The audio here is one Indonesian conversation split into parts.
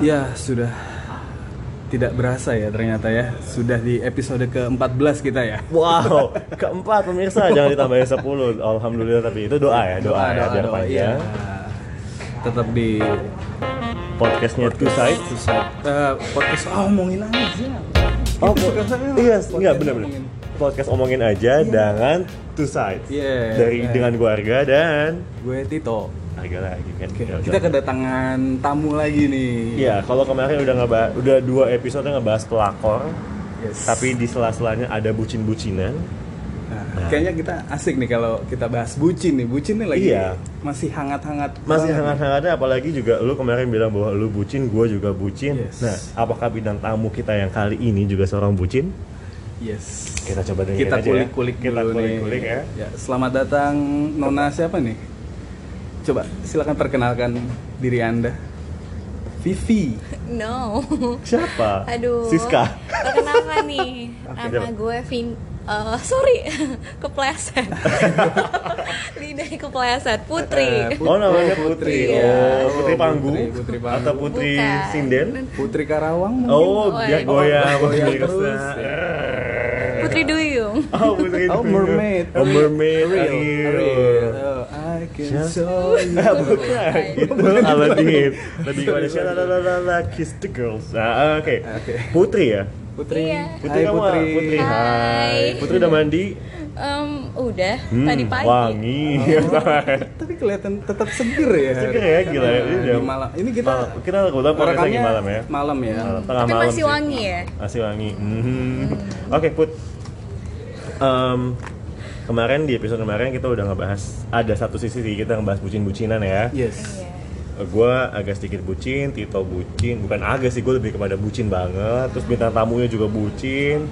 Ya, sudah tidak berasa ya ternyata ya. Sudah di episode ke-14 kita ya. Wow, keempat pemirsa jangan ditambahin 10 Alhamdulillah tapi itu doa ya, doa, ya biar panjang. iya. Tetap di Podcastnya Two Sides. Two Side. Eh, podcast oh, ngomongin aja. Oh, Itu po- iya, enggak benar-benar. Podcast omongin aja dengan Two Sides. Iya, Dari iya. dengan keluarga dan Gue Tito. harga lagi kan. Oke, Ya, kita kedatangan tamu lagi nih. Iya, kalau kemarin udah ngebahas, udah dua episode ngebahas pelakor, Yes. tapi di sela-selanya ada bucin-bucinan. Nah, kayaknya kita asik nih kalau kita bahas bucin nih. Bucin nih lagi Iya. masih hangat-hangat. Masih hangat-hangatnya apalagi juga lu kemarin bilang bahwa lu bucin, gua juga bucin. Yes. Nah, apakah bintang tamu kita yang kali ini juga seorang bucin? Yes. Kita coba dengerin Kita aja ya. kulik-kulik Kita dulu kulik-kulik nih. ya. Selamat datang Nona siapa nih? Coba silakan perkenalkan diri Anda. Vivi. No. Siapa? Aduh. Siska. Perkenalkan nih. Oke, nama coba. gue Vin. eh, sorry, kepleset. Lidahnya kepleset. Putri. Eh, Oh namanya Oh, Putri. Putri. Oh, Iya. Putri Panggung Putri- Putri Panggung. atau Putri Bukan. Sinden? Putri Karawang mungkin? Oh, Oh, dia iya. goyang Oh, goyang pemirsa. terus. Putri Duyung. Oh, Putri Oh, Duyung. mermaid. Oh, mermaid. Ariel. Ariel. Oh, I can show you. Ah, bukan gitu Aladdin lebih kepada Shalalalala Kiss the Girls nah oke Oke. Putri ya Putri. Iya. Putri Hai, kamu Putri. Putri hai. Putri udah mandi Em, udah Hmm, tadi pagi. wangi Tapi kelihatan tetap seger ya. Seger ya, gila ya. Ini udah- di malam. Ini kita Malam. kita kebetulan podcast lagi malam ya Malam ya. Malam, tengah Tapi malam masih sih. wangi ya? masih wangi Mhm. oke Put Em, kemarin di episode kemarin kita udah ngebahas ada satu sisi sih kita ngebahas bucin-bucinan ya Yes. Iya. gue agak sedikit bucin, Tito bucin, bukan agak sih gue lebih kepada bucin banget. Terus bintang tamunya juga bucin,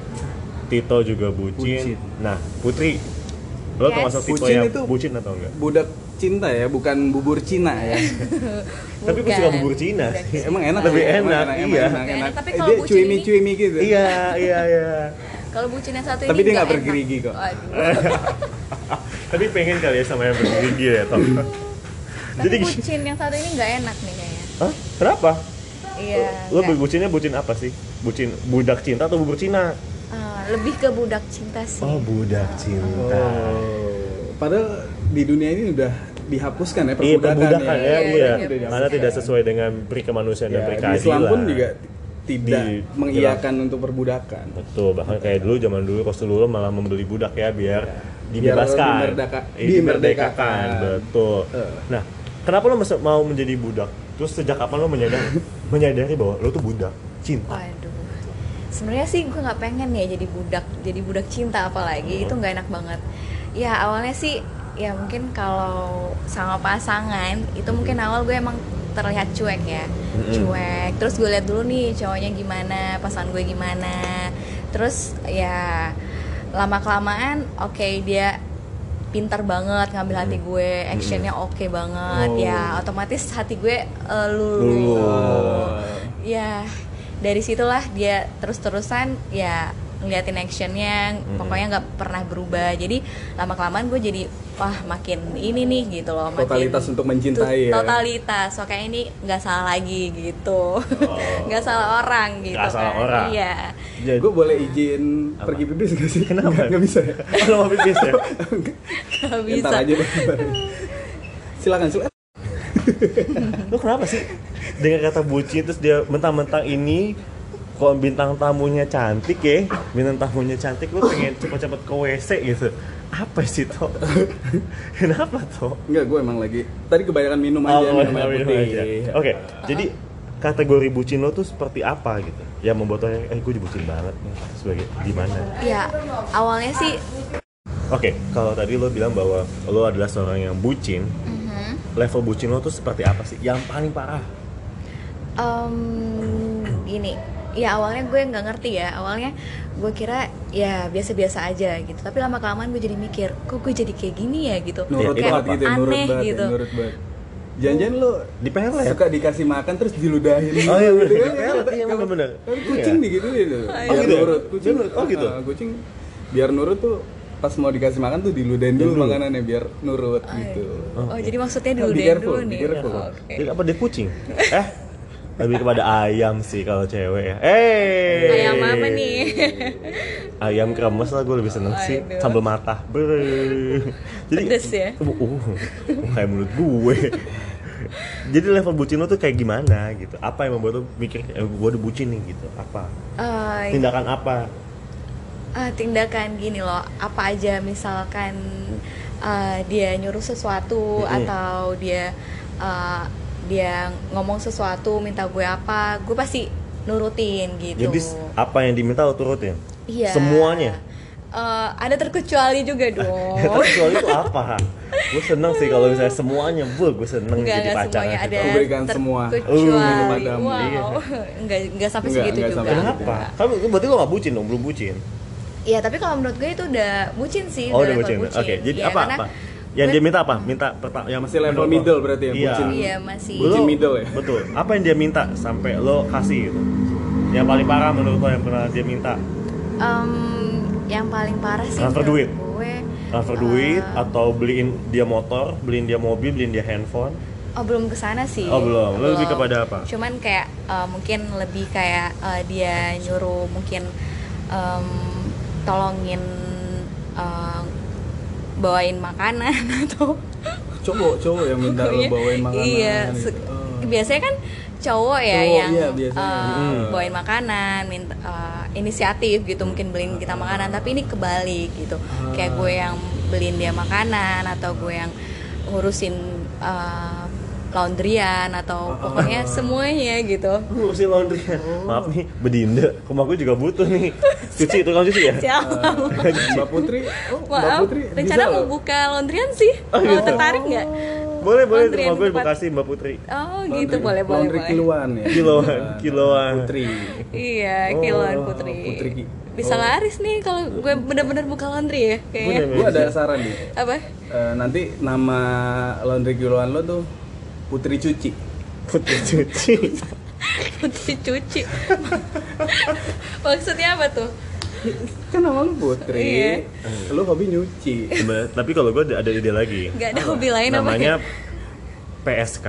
Tito juga bucin. Bucin. Nah Putri, lo Yes. termasuk Tito Bucin yang itu- bucin atau enggak? Budak cinta ya, bukan bubur Cina ya. Tapi gue Bukan. suka bubur Cina. Budak. Emang enak Lebih ya? enak, Emang iya. enak, Lebih enak, tapi Eh, kalau dia bucin cuimi ini- cuimi gitu. Iya, iya, iya. Kalau bucin yang satu ini Tapi dia nggak enak. bergerigi kok. Tapi pengen kali ya sama yang bergigi ya, Tom. Tapi Jadi, bucin yang satu ini nggak enak nih kayaknya. Hah? Kenapa? Iya. Lo bucinnya bucin apa sih? Bucin budak cinta atau bubur Cina? Ah, lebih ke budak cinta sih. Oh, budak cinta. Oh. Padahal di dunia ini udah dihapuskan ya Iya perbudakan, perbudakan ya, Iya, iya. iya, Karena tidak sesuai dengan peri kemanusiaan dan Ya, peri di Islam keadilan. pun juga tidak Di- mengiyakan untuk perbudakan. Betul, bahkan kayak dulu zaman dulu Rasulullah malah membeli budak ya biar Biar dibebaskan, dimerdeka- Eh, dimerdekakan. Betul. Eh. Nah, kenapa lo mau menjadi budak? Terus sejak kapan lo menyadari menyadari bahwa lo tuh budak cinta? Waduh. Sebenarnya sih gue nggak pengen ya jadi budak, jadi budak cinta apalagi itu nggak enak banget. Ya awalnya sih ya mungkin kalau sama pasangan itu mungkin awal gue emang terlihat cuek ya, Mm-mm. cuek. Terus gue lihat dulu nih cowoknya gimana, pasangan gue gimana. Terus ya lama kelamaan oke dia pintar banget ngambil hati gue, actionnya oke banget. Oh. Ya otomatis hati gue eh, lulu. Lulu. Ya dari situlah dia terus-terusan ya ngeliatin actionnya Mm-mm. pokoknya nggak pernah berubah jadi lama kelamaan gue jadi wah makin ini nih gitu loh makin Totalitas untuk mencintai ya. totalitas so kayak ini nggak salah lagi gitu nggak salah orang gitu Nggak salah kan. orang. iya Jadi, Gue boleh izin Apa? pergi pipis gak sih? Kenapa? Nggak, bisa ya? mau pipis ya? nggak bisa Ntar aja deh. silakan silakan. lo kenapa sih dengan kata bucin terus dia mentang-mentang ini kok bintang tamunya cantik ya bintang tamunya cantik lo pengen cepet-cepet ke WC gitu apa sih toh kenapa toh Enggak, gue emang lagi tadi kebanyakan minum aja, Oh, minum air minum putih. Oke, jadi kategori bucin lo tuh seperti apa gitu? Yang membuat lo eh gue bucin banget nih sebagai di mana? ya awalnya sih Oke, kalau tadi lo bilang bahwa lo adalah seorang yang bucin, mhm, level bucin lo tuh seperti apa sih? Yang paling parah? em, gini ya awalnya gue nggak ngerti ya awalnya gue kira ya biasa-biasa aja gitu tapi lama kelamaan gue jadi mikir kok gue jadi kayak gini ya gitu Nurut itu kayak banget gitu, ya, nurut aneh banget, ya, gitu nurut banget. Jangan-jangan lo Di pelet. suka dikasih makan terus diludahin. Oh, iya, bener. Gitu kan? Dipelet, iya, Kan- bener-bener. kan Kucing Iya. digituin tuh. Oh, Biar gitu ya? nurut. Kucing? Oh, gitu? ah, kucing biar nurut tuh pas mau dikasih makan tuh diludahin dulu Dulu. makanannya biar nurut gitu. oh jadi maksudnya Be dulu be nih. Oke. Jadi apa dia kucing? eh, lebih kepada ayam sih kalau cewek ya. Eh. Ayam apa nih? Ayam kremes lah gue lebih seneng sih. Aduh. sambal mata Brr. jadi Pedes ya? uh, uh, kayak mulut gue. Jadi level bucin lo tuh kayak gimana gitu? Apa yang membuat lo mikir eh, gue udah bucin nih gitu? Apa? Eh, tindakan apa? Eh, tindakan gini loh. Apa aja misalkan eh, dia nyuruh sesuatu atau dia eh, dia ngomong sesuatu minta gue apa gue pasti nurutin gitu jadi apa yang diminta lo turutin iya semuanya Eh, ada terkecuali juga dong Ya, tapi kecuali itu apa? Gue seneng sih kalau misalnya semuanya, bu, gue seneng Enggak, jadi enggak pacar. semuanya ada Memberikan semua. terkecuali Uh, wow iya. enggak enggak sampai Enggak, segitu enggak juga sampai Kenapa? Kan berarti lo gak bucin dong, belum bucin. Iya tapi kalau menurut gue itu udah bucin sih Oh, udah level bucin. Oke, jadi Iya, apa karena apa? Yang dia minta apa? Minta pertama yang Masih level middle berarti ya, Iya. bucin. Iya masih Bucin middle ya? Betul. Apa yang dia minta sampai lo kasih gitu? Yang paling parah menurut lo yang pernah dia minta? Em, yang paling parah sih Transfer duit. gue Transfer eh, duit atau beliin dia motor, beliin dia mobil, beliin dia handphone? oh belum ke sana sih Oh, belum. Lo lebih kepada apa? cuman kayak eh, mungkin lebih kayak eh, dia nyuruh mungkin em, tolongin eh, bawain makanan atau Cowok, cowok yang minta lo Pokoknya, bawain makanan. iya gitu. Oh. biasanya kan cowok ya Cowok, yang iya, biasanya. Hmm. bawain makanan minta eh, inisiatif gitu mungkin beliin kita makanan tapi ini kebalik gitu Ah. kayak gue yang beliin dia makanan atau gue yang ngurusin eh, laundryan atau Ah. pokoknya semuanya gitu Ngurusin laundry Maaf nih, bedinda. Rumah gue juga butuh nih. Cuci, tukang cuci ya? Siap. Mbak Putri, oh, Mbak Maaf, Putri rencana bisa mau loh. buka laundryan sih. Oh, mau gitu. tertarik nggak? Boleh, boleh. Laundry Rumah gue Bekasi, Mbak Putri. Oh Laundry- gitu boleh boleh laundry boleh. kiloan ya. Kiloan, kiloan. Putri. Iya, Oh, kiloan putri. Putri. Bisa Oh. laris nih kalau gue bener-bener buka laundry ya kayaknya. Gue ada saran nih. Apa? Eh, nanti nama laundry kiloan lo tuh Putri Cuci. Putri cuci. Putri cuci. Maksudnya apa tuh? Kan nama lo Putri. Iya. Lo hobi nyuci. Tapi kalau gue ada ide lagi. Gak ada hobi lain apa Namanya ya? PSK.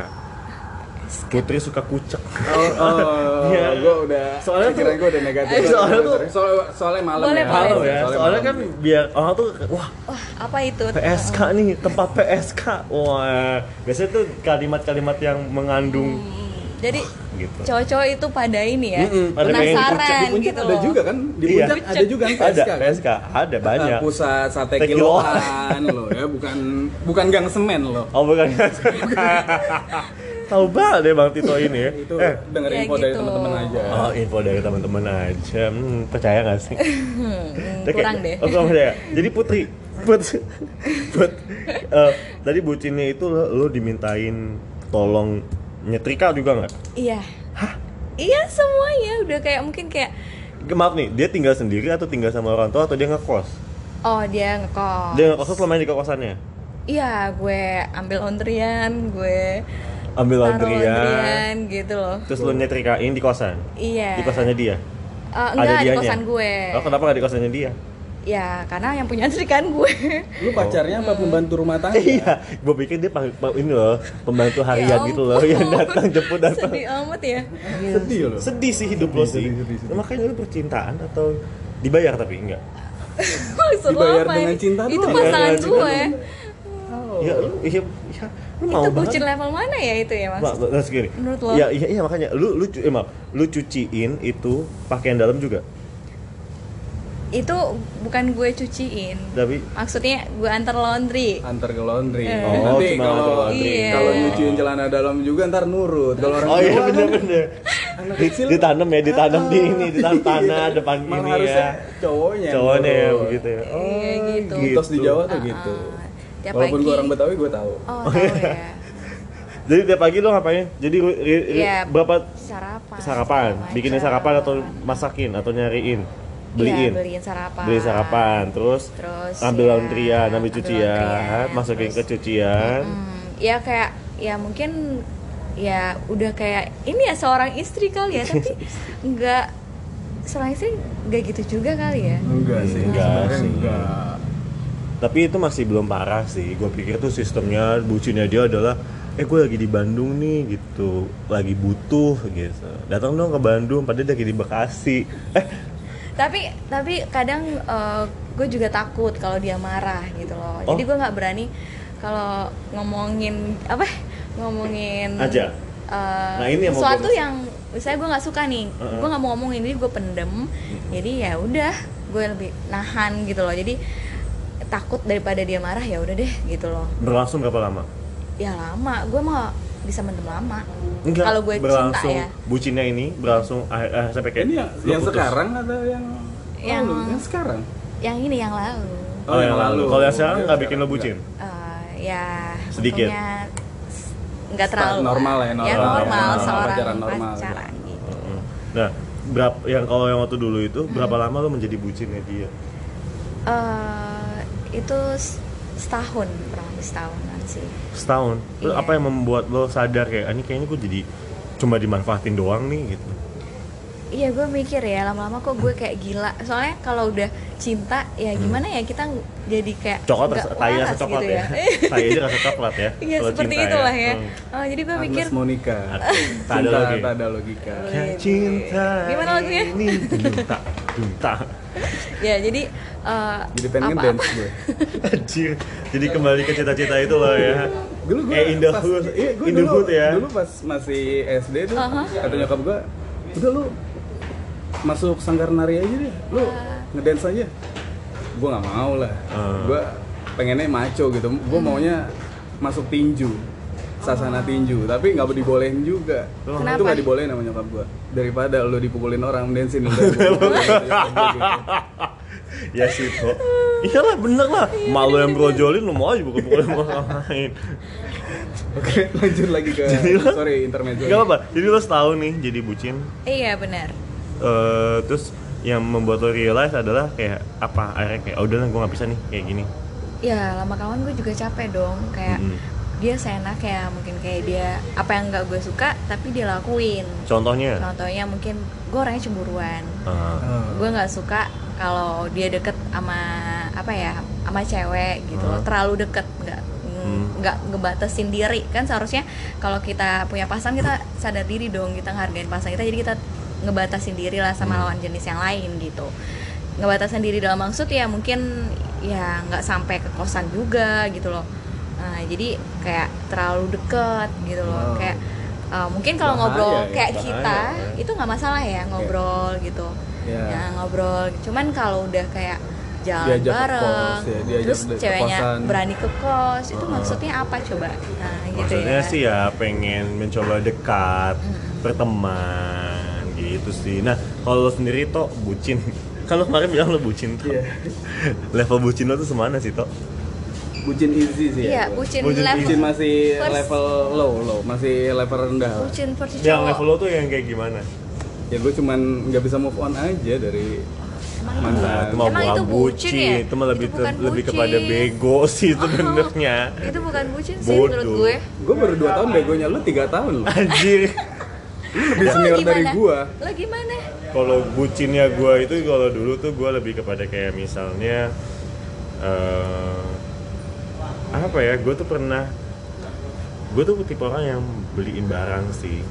Putri suka kucek. Oh, oh Iya. gue udah Soalnya pikiran tuh- gue udah negatif. Eh, soalnya tuh- soalnya, soalnya malam Boleh, ya. Halo ya. Soalnya malam. kan biar orang tuh wah Wah, apa itu? PSK nih tempat PSK. Wah biasanya tuh kalimat-kalimat yang mengandung Hmm, Jadi gitu. cowok-cowok itu pada ini ya, Mm-mm, pada penasaran Di puncak gitu ada loh. juga kan? Di Iya. puncak ada juga kan Ada PSK kan? PSK, ada banyak. Pusat sate Sate kiloan lo ya, bukan bukan gang semen lo. Oh bukan. Tahu banget deh Bang Tito ini ya. Itu Eh, denger Ya info dari gitu. teman-teman aja. Oh info dari teman-teman aja, hmm, percaya gak sih? Hmm, Oke, kurang deh. Oh, kurang percaya. Jadi Putri, Put, Put, eh, tadi bucinnya itu lo, lo dimintain tolong nyetrika juga nggak? Iya. Iya semuanya udah kayak mungkin kayak Maaf nih, dia tinggal sendiri atau tinggal sama orang tua atau dia ngekos? oh dia ngekos. Dia ngekos selama ini di kosannya? Iya, gue ambil laundryan, gue Ambil taruh laundryan, laundryan gitu loh. terus lo nyetrikain di kosan? Iya. Di kosannya dia? Eh, enggak di dianya? kosan gue. Oh kenapa nggak di kosannya dia? Ya, karena yang punya kan gue. Lu pacarnya apa pembantu rumah tangga? Iya, gue pikir dia ini loh pembantu harian Ya gitu loh yang datang jemput datang. Sedih amat ya. Sedih loh. Sedih sih hidup lo sih. sedih, sedih, sedih. Nah, makanya lu percintaan atau dibayar tapi enggak? Maksud lo Dibayar apa dengan ini? cinta Itu doang. pasangan gue. Ya lu iya ya lu mau itu banget. bucin level mana ya itu ya, Mas? Nah, segini. Menurut lo? Iya, iya, iya makanya lu lu cu- eh, maaf, lu cuciin itu pakaian dalam juga. Itu bukan gue cuciin. Tapi Maksudnya gue antar laundry. Antar ke laundry. Eh. Oh, Nanti cuma kalau antar laundry. Iya. kalau nyuciin celana dalam juga ntar nurut. Kalau orang Oh iya Jawa bener kan bener. anak Di, kecil ditanam ya, ditanam di ini, ditanam tanah depan malah ini harusnya ya. cowoknya. Cowoknya ya begitu ya. Oh, Iya, gitu. Mitos di Jawa tuh Ah, gitu. Tiap Walaupun pagi- gue orang Betawi gue tahu. Oh, tahu ya. Jadi tiap pagi lo ngapain? Jadi ri- ri- ri- Iya. berapa Sarapan. sarapan? macam. sarapan atau masakin atau nyariin? Iya, Beliin. beliin sarapan. Beli sarapan, terus, Terus ambil ya, laundryan, ambil cucian, laundryan, masukin ke terus- cucian. Hmm, ya kayak ya mungkin ya udah kayak ini ya seorang istri kali ya tapi nggak seorang istri nggak gitu juga kali ya Enggak sih. Enggak sebenarnya sih. Enggak. Tapi itu masih belum parah sih. Gue pikir tuh sistemnya bucinnya dia adalah eh gue lagi di Bandung nih gitu. Lagi butuh gitu. Datang dong ke Bandung padahal dia lagi di Bekasi. Eh. Tapi tapi kadang gue juga takut kalau dia marah gitu loh. Jadi Oh. gue nggak berani kalau ngomongin apa? Ngomongin Aja. eh, Nah, ini yang mau sesuatu gua- yang misalnya gue nggak suka nih Heeh. gue nggak mau ngomongin jadi gue pendem. Jadi ya udah gue lebih nahan gitu loh. Jadi takut daripada dia marah ya udah deh gitu loh berlangsung berapa lama ya lama gue mah bisa mendem lama kalau gue cinta berlangsung ya bucinnya ini berlangsung ah, ah, sampai kayak Ini yang, lu yang putus. sekarang atau yang Yang- lalu? yang sekarang? yang ini yang lalu Oh, yang lalu. Kalau yang sekarang nggak bikin lo bucin? Eh, ya Sedikit. nggak terlalu normal lah ya, ya normal. normal, Normal, seorang pacaran normal. pacaran gitu Mm. Nah, berapa yang kalau yang waktu dulu itu berapa lama lo menjadi bucinnya dia? Eh, itu setahun kurang lebih setahunan sih Setahun. Iya. apa yang membuat lo sadar kayak "Ah, ini kayaknya gue jadi cuma dimanfaatin doang nih gitu. iya gue mikir ya lama-lama kok gue kayak gila soalnya kalau udah cinta ya gimana ya kita jadi kayak Hmm. Coklat nggak rasa tai rasa waras coklat gitu ya. tai aja rasa coklat ya. Iya seperti cinta itulah ya. Hmm. Oh, jadi gue mikir Agnes Monica. Tak ada Cinta lagi. tak ada logika. Kayak cinta. Gimana lagunya? Ini dunta, dunta. ya jadi eh, Jadi pengen apa- dance gue. Anjir. Jadi kembali ke cita-cita itu loh ya. Dulu gue eh in the pas, hood, iya, gue in the dulu, hood ya. Dulu pas masih SD tuh, Aha. kata nyokap gue, udah lu masuk sanggar nari aja deh, lu ngedance aja. Gue nggak mau lah. Ah. Gue pengennya maco gitu. Gue maunya masuk tinju, sasana tinju. Tapi nggak dibolehin juga. Kenapa? Itu nggak dibolehin sama nyokap gue. Daripada lu dipukulin orang, dancein udah. ya sih kok iyalah bener lah. Malu yang brojolin lu mau aja bukan bukan orang lain Oke, lanjut lagi ke Jadi lo- sorry intermezzo. Gak apa-apa, jadi lo setahun nih jadi bucin. Iya benar Eh, Terus yang membuat lo realize adalah kayak apa? Akhirnya kayak oh udah lah gue gak bisa nih kayak gini. Ya lama kawan gue juga capek dong. Kayak Mm-mm. dia seenak ya mungkin kayak dia apa yang nggak gue suka tapi dia lakuin. Contohnya? Contohnya mungkin gue orangnya cemburuan. Ah, Oh. gue nggak suka kalau dia deket sama apa ya sama cewek gitu loh Hmm. terlalu deket nggak Hmm. nggak ngebatasin diri kan seharusnya kalau kita punya pasangan kita sadar diri dong kita ngehargain pasangan kita jadi kita ngebatasin diri lah sama Hmm. lawan jenis yang lain gitu ngebatasin diri dalam maksud ya mungkin ya nggak sampai ke kosan juga gitu loh nah jadi kayak terlalu deket gitu loh Oh. kayak uh, mungkin kalau ngobrol ya, kayak bahaya kita ya. itu nggak masalah ya ngobrol gitu Ya. ya ngobrol cuman kalau udah kayak jalan Diajak ke bareng kos, ya, diajak terus ke ceweknya kosan. berani ke kos itu Heeh. maksudnya apa coba nah gitu Maksudnya ya sih ya pengen mencoba dekat, berteman gitu sih Nah kalau lo sendiri toh bucin Kan lo kemarin bilang lo bucin toh Iya. Level bucin lo tuh semana sih toh? Bucin easy sih iya ya. bucin, Bucin level Bucin masih First- level low low, masih level rendah. bucin versi Yang level lo tuh yang kayak gimana? Ya gue cuman nggak bisa move on aja dari Emang Nah, mantan. itu mah Emang bukan itu bucin ya? Itu mah lebih Itu bukan lebih bucin. kepada bego sih itu Oh, benernya. itu bukan bucin sih Bodoh. menurut gue Gue baru 2 tahun begonya lu 3 tahun loh. Anjir. Lebih Lo senior dari gua. lo gimana Kalau bucinnya gua itu kalau dulu tuh gua lebih kepada kayak misalnya eh apa ya? Gue tuh pernah gue tuh tipe orang yang beliin barang sih.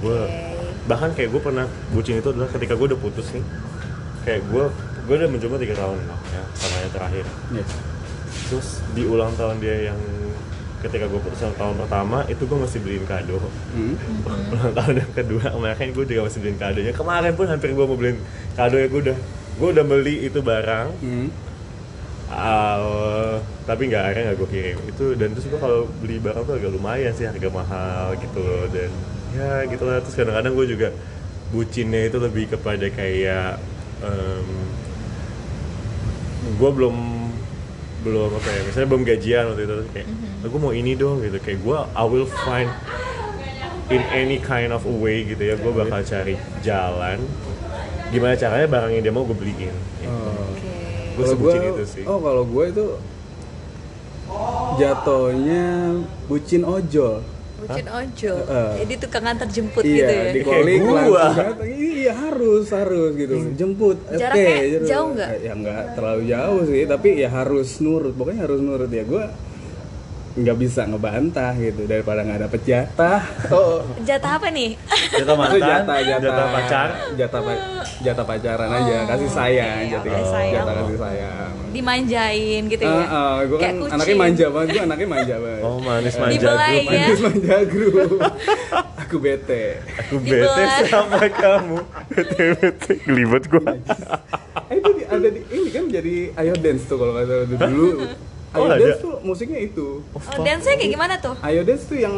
Gue Oke. Bahkan kayak gue pernah bucin itu adalah ketika gue udah putus nih. Kayak gue gue udah mencoba tiga tahun ya sama yang terakhir. Yes. Terus di ulang tahun dia yang ketika gue putus yang tahun pertama itu gue masih beliin kado Hmm. ulang tahun yang kedua kemarin gue juga masih beliin kadonya kemarin pun hampir gue mau beliin kado ya gue udah gue udah beli itu barang Hmm. uh, tapi nggak akhirnya nggak gue kirim itu dan terus gue kalau beli barang tuh agak lumayan sih harga mahal gitu loh dan ya gitu lah terus kadang-kadang gue juga bucinnya itu lebih kepada kayak gue belum belum apa ya misalnya belum gajian waktu itu kayak gue mau ini dong gitu kayak gue I will find in any kind of a way gitu ya gue bakal cari jalan gimana caranya barang yang dia mau gue beliin gitu. Oh. oke Gue sebutin itu sih. Oh, kalau gue itu jatuhnya bucin ojol. Bucin ojol Heeh. jadi tukang antar jemput gitu iya, ya di calling Kayak gua. Iya, harus, harus gitu. Jemput. Oke, Jaraknya gitu. jauh nggak? Ya nggak terlalu jauh sih, tapi ya harus nurut. Pokoknya harus nurut ya. Gue nggak bisa ngebantah gitu daripada nggak dapet jatah oh Jatah apa nih? Jatah mantan, jatah jatah jatah pacar. jatah pa- jatah pacaran aja Oh, kasih sayang oke, jatah oke, sayang. jatah kasih sayang Dimanjain gitu ya? ah, gue kan kucing. anaknya manja banget, gue anaknya manja banget. Oh manis manja Dibelai grup. ya. Manis manja grup. Aku bete. Aku bete sama kamu. Bete bete gelibet gua. Eh, itu di- ada di ini kan jadi Ayo Dance tuh kalau nggak salah tuh Oh, Ayo ada? Dance tuh musiknya itu. Oh, dance-nya kayak gimana tuh? Ayo Dance tuh yang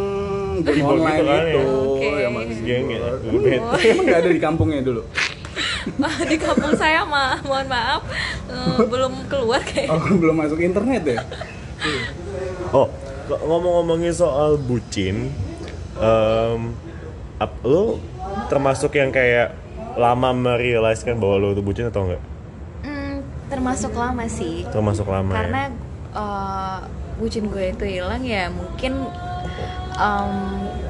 game online gitu kan ya? itu, Oke. yang masih Geng ya. Emang- nggak ada di kampungnya dulu? di kampung saya mah, mohon maaf, eh, belum keluar kayak. Oh, belum masuk internet ya? Oh, ngomong-ngomongin soal bucin, em, ap, lo termasuk yang kayak lama merealiskan bahwa lo itu bucin atau enggak? Hmm, termasuk lama sih. Termasuk lama Karena ya. Eh, bucin gue itu hilang ya mungkin em,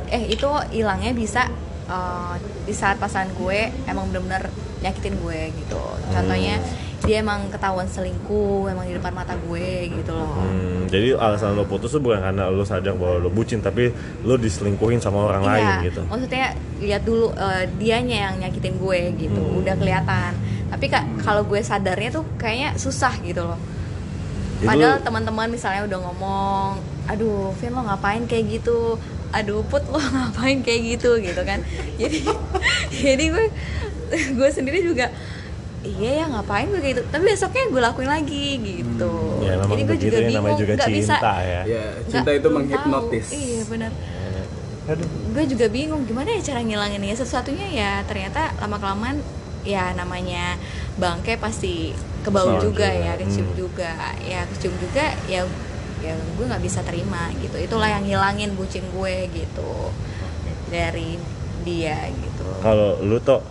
eh itu hilangnya bisa eh, di saat pasangan gue emang bener-bener nyakitin gue gitu. Contohnya dia emang ketahuan selingkuh emang di depan mata gue gitu loh. Hmm, jadi alasan lo putus tuh bukan karena lo sadar bahwa lo bucin, tapi lo diselingkuhin sama orang lain Iya, gitu. maksudnya lihat dulu eh, dianya yang nyakitin gue gitu, Hmm. udah kelihatan. Tapi kak kalau gue sadarnya tuh kayaknya susah gitu loh. Padahal teman-teman misalnya udah ngomong, aduh Vin lo ngapain kayak gitu, aduh Put lo ngapain kayak gitu gitu kan. Jadi jadi gue gue sendiri juga iya ya ngapain gue kayak gitu. Tapi besoknya gue lakuin lagi gitu. Ya, memang jadi gue juga ya, bingung, juga nggak bisa. cinta ya. Ya, nggak- cinta itu menghipnotis. tahu. Iya benar Aduh. gue juga bingung gimana ya cara ngilanginnya sesuatunya ya ternyata lama kelamaan ya namanya bangke pasti kebau Kesal juga, juga. ya kecium Hmm. juga ya kecium juga ya ya gue nggak bisa terima gitu itulah yang ngilangin bucin gue gitu dari dia gitu Kalau lu tuh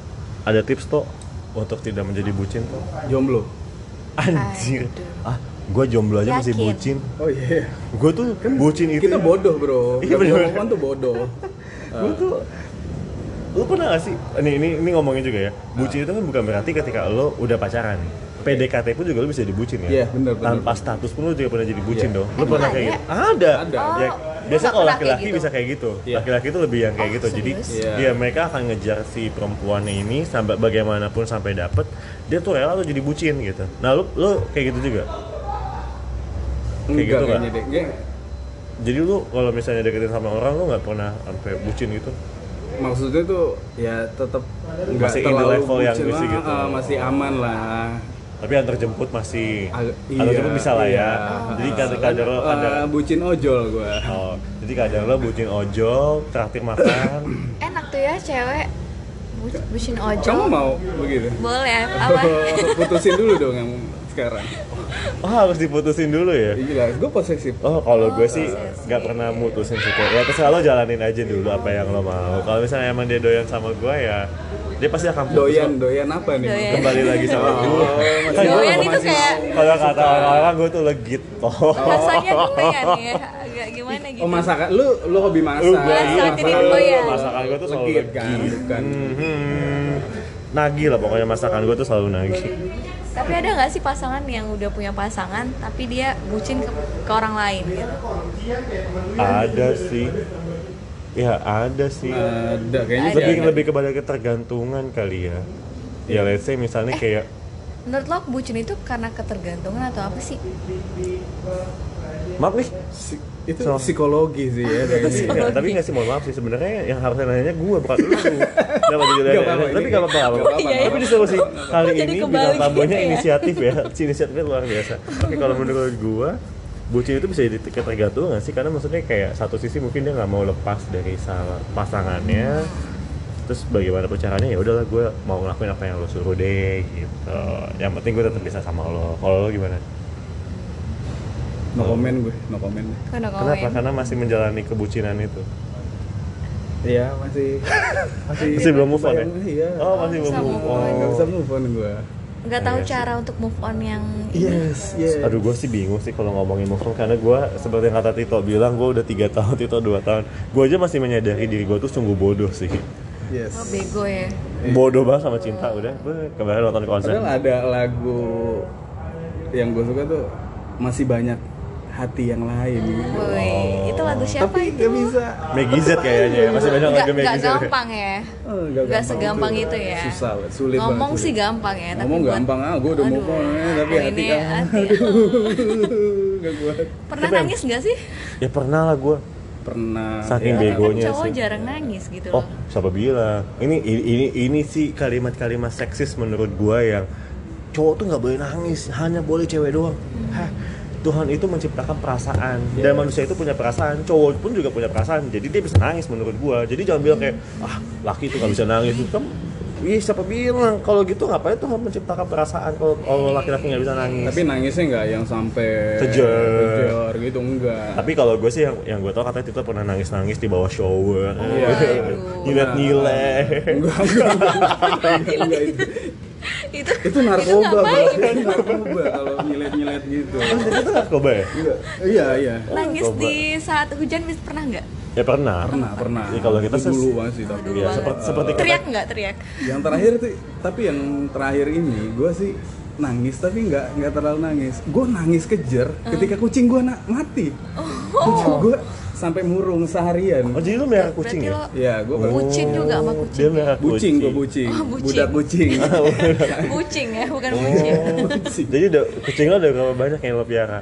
ada tips tuh untuk tidak menjadi bucin tuh? Jomblo. Anjir. Aduh. Ah, gua jomblo aja masih Yakin? bucin. Oh iya. Gua tuh bucin itu Kita bodoh, Bro. Iya, bener. ngomong tuh bodoh. Gue tuh lu pernah gak sih ini ini ini ngomongin juga ya bucin itu kan bukan berarti ketika lo udah pacaran PDKT pun juga lo bisa dibucin ya Iya, bener, bener. tanpa status pun lo juga pernah jadi bucin Iya. dong lo Emang pernah kayak gitu ada Ada. ya Oh, biasa gua kalau laki-laki gitu. bisa kayak gitu Iya. laki-laki itu lebih yang kayak Oh, gitu jadi? Iya. dia mereka akan ngejar si perempuannya ini sampai bagaimanapun sampai dapet dia tuh rela tuh jadi bucin gitu nah lo lo kayak gitu juga Kayak Enggak gitu. Dia- jadi lo kalau misalnya deketin sama orang lo nggak pernah sampai bucin gitu maksudnya tuh ya tetap nggak terlalu level yang bucin bisa lah, gitu. ah, masih aman lah. Tapi antar jemput masih Ag- antar jemput bisa lah ya iya. jadi kadar kadar lo Eh, kadar bucin ojol gua. oh jadi kadar lo bucin ojol traktir makan enak tuh ya cewek Bu- bucin ojol Kamu mau begitu? boleh apa Putusin dulu dong yang sekarang. oh harus diputusin dulu ya Iya gue posesif. Oh, kalau gue sih posesif. nggak pernah mutusin sih. Ya terserah lo jalanin aja dulu apa yang lo mau. Kalau misalnya emang dia doyan sama gue ya, dia pasti akan putus Doyan, kok. doyan apa nih? Doyan. kembali lagi sama Oh, gue. masih Kan gue Doyan itu kayak- kalau kata orang-orang gue tuh legit. Oh, rasanya doyan ya agak gimana gitu Oh masakan, lu lu hobi masak. Lu gua iya, Masak, jadi doyan. masakan gue tuh selalu Legit legit. kan, bukan. Hmm, nagih lah pokoknya masakan gue tuh selalu nagih. Tapi ada nggak sih pasangan yang udah punya pasangan tapi dia bucin ke, ke orang lain gitu? Ada sih. Ya ada sih. Ada kayaknya lebih ada. lebih kepada ketergantungan kali ya. Ya let's say misalnya kayak Menurut lo bucin itu karena ketergantungan atau apa sih? maaf nih itu So- psikologi sih ya. kayaknya. Enggak, tapi nggak sih mohon maaf sih sebenarnya yang harusnya nanya gue bukan lu. Kenapa jadi Nggak apa-apa, Tapi nggak apa-apa. nggak nggak. Tapi disuruh sih kali ini bintang tamunya gitu ya? inisiatif ya. Si inisiatifnya luar biasa. Oke kalau menurut gue bucin itu bisa jadi ketergantungan sih karena maksudnya kayak satu sisi mungkin dia nggak mau lepas dari salah pasangannya terus bagaimana caranya ya udahlah gue mau ngelakuin apa yang lo suruh deh gitu yang penting gue tetap bisa sama lo kalau lo gimana No comment gue, no comment. Kenapa? kenapa karena masih menjalani kebucinan itu Iya masih masih Masih belum move on ya? Iya. oh masih belum move on Nggak bisa move on gue. Nggak tahu Iya cara untuk move on yang Yes, yes. Aduh gue sih bingung sih kalau ngomongin move on karena gue seperti yang kata Tito bilang gue udah tiga tahun Tito dua tahun gue aja masih menyadari diri gue tuh sungguh bodoh sih Yes. oh, bego ya. bodoh banget sama cinta udah gue kemarin nonton konser Padahal ada lagu yang gue suka tuh masih banyak hati yang lain Woi, itu lagu siapa tapi itu? nggak bisa Z kayaknya ya, masih banyak Nggak, lagu Maggie Z. gampang ya. Oh, Nggak segampang itu ya. susah banget, sulit Ngomong banget, sih sulit. gampang ya, tapi ngomong buat- gampang ah gue udah move on eh, tapi hati ini kan hati. nggak kuat Pernah Tapi- nangis nggak sih? Ya pernah lah gue. pernah Saking ya, bego. Begonya kan cowok sih. jarang nangis gitu Oh, loh. siapa bilang? Ini ini ini, ini sih kalimat-kalimat seksis menurut gua yang cowok tuh nggak boleh nangis, hanya boleh cewek doang. Hah, Tuhan itu menciptakan perasaan dan manusia itu punya perasaan, cowok pun juga punya perasaan. Jadi dia bisa nangis menurut gua. Jadi jangan bilang kayak ah laki itu nggak bisa nangis. Kamu Ih, siapa bilang kalau gitu ngapain Tuhan menciptakan perasaan kalau kalau laki-laki nggak bisa nangis? tapi nangisnya nggak yang sampai Kejar. gitu enggak Tapi kalau gue sih yang yang gue tau katanya Tito pernah nangis-nangis di bawah shower. Iya. Nyilet-nyilet. enggak enggak enggak, enggak itu itu itu narkoba itu narkoba kalau nyilet gitu Itu narkoba ya? enggak iya iya Nangis di saat hujan bis- pernah nggak? Ya pernah. pernah pernah Jadi kalau kita Itu dulu banget sih tapi Dulu Iya, banget. seperti seperti kata- Teriak nggak teriak? yang terakhir tuh tapi yang terakhir ini gue sih nangis tapi nggak nggak terlalu nangis gue nangis kejer ketika kucing gue na- mati kucing gue sampai murung seharian Oh jadi lu merah kucing Berarti ya? lo ya gue bucin juga sama Dia kucing. merah bucing gue bucing Oh, bucing. budak kucing Bucing ya, bukan Oh. bucin. Bucing. Jadi udah kucing lo udah berapa banyak yang lo piara?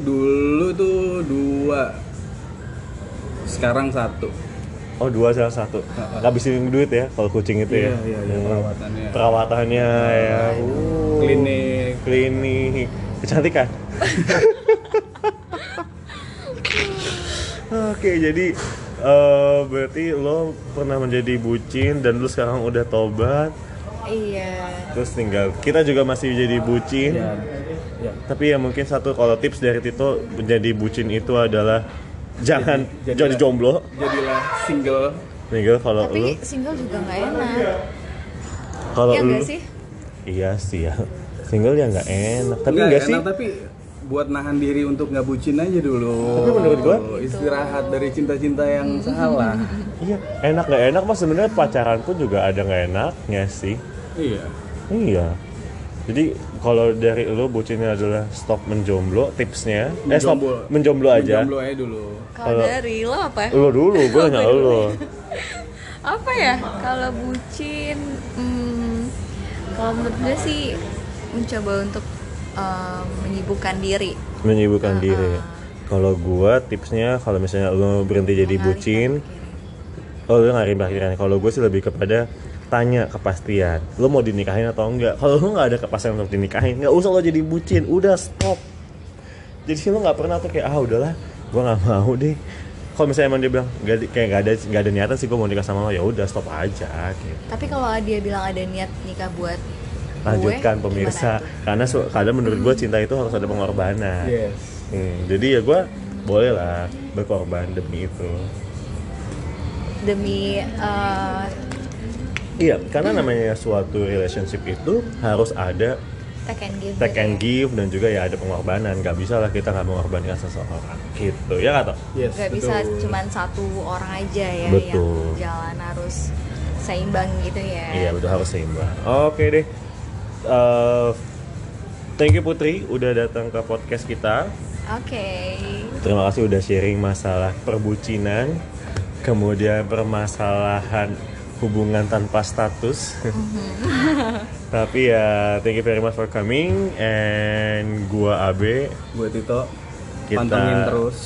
dulu tuh dua sekarang satu Oh dua salah satu. Ngabisin duit ya kalau kucing itu ya? Iya, iya, iya, Hmm. perawatannya. Perawatannya ya. Uh. klinik Klinik. Kecantikan. Oke, jadi eh, berarti lo pernah menjadi bucin dan lo sekarang udah tobat. Iya. Terus tinggal kita juga masih jadi bucin. ya, ya. Tapi ya mungkin satu kalau tips dari Tito menjadi bucin itu adalah jangan Jadi- jadi jadilah- jomblo. jadilah single Tinggal kalau lu Tapi single juga nggak enak. kalau Iya lu sih? Iya sih ya. Single ya nggak enak. Tapi Nggak enggak sih. tapi buat nahan diri untuk nggak bucin aja dulu Tapi menurut gua- istirahat dari cinta-cinta yang salah Iya, enak nggak enak mas sebenarnya pacaran pun juga ada nggak enaknya sih. iya Iya. Jadi kalau dari lu bucinnya adalah stop menjomblo, tipsnya eh stop Menjomblo. menjomblo aja. Jomblo aja dulu Kalau dari lo apa? Lu dulu, gue nanya lu. Apa ya? Kalau bucin, hmm, kalau menurut gue sih mencoba untuk um, menyibukkan diri. Menyibukkan Ah, diri. ah. Kalau gua tipsnya kalau misalnya lu berhenti jadi bucin. Oh lu nggak pikiran. Kalau gue sih lebih kepada tanya kepastian. Lu mau dinikahin atau enggak? Kalau lu nggak ada kepastian untuk dinikahin, nggak usah lo jadi bucin. Udah stop. Jadi lu nggak pernah tuh kayak ah udahlah, gue nggak mau deh. Kalau misalnya emang dia bilang di- kayak nggak ada nggak ada niatan sih gue mau nikah sama lo ya udah stop aja. Gitu. Tapi kalau dia bilang ada niat nikah buat Lanjutkan gue, pemirsa, gimana? karena su- kadang menurut gue cinta itu harus ada pengorbanan. yes Hmm, jadi ya gue boleh lah berkorban demi itu. Demi uh, Iya, karena namanya suatu relationship itu harus ada take and give. take gitu and ya. give dan juga ya ada pengorbanan. Gak bisa lah kita nggak mengorbankan seseorang. Gitu ya kata. yes Gak bisa cuman satu orang aja ya Betul. yang jalan harus seimbang gitu ya. Iya betul harus seimbang. Oke deh. Eh, thank you Putri udah datang ke podcast kita. Oke. Terima kasih udah sharing masalah perbucinan, kemudian permasalahan hubungan tanpa status. Tapi ya thank you very much for coming and gua Abe buat Tito Kita pantengin terus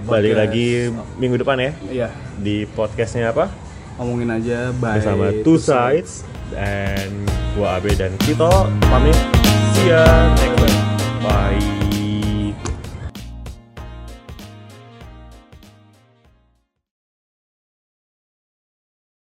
balik podcast. lagi minggu depan ya iya di podcastnya apa ngomongin aja bye bersama Two Sides dan gua Abe dan Tito pamit. See ya next time. Bye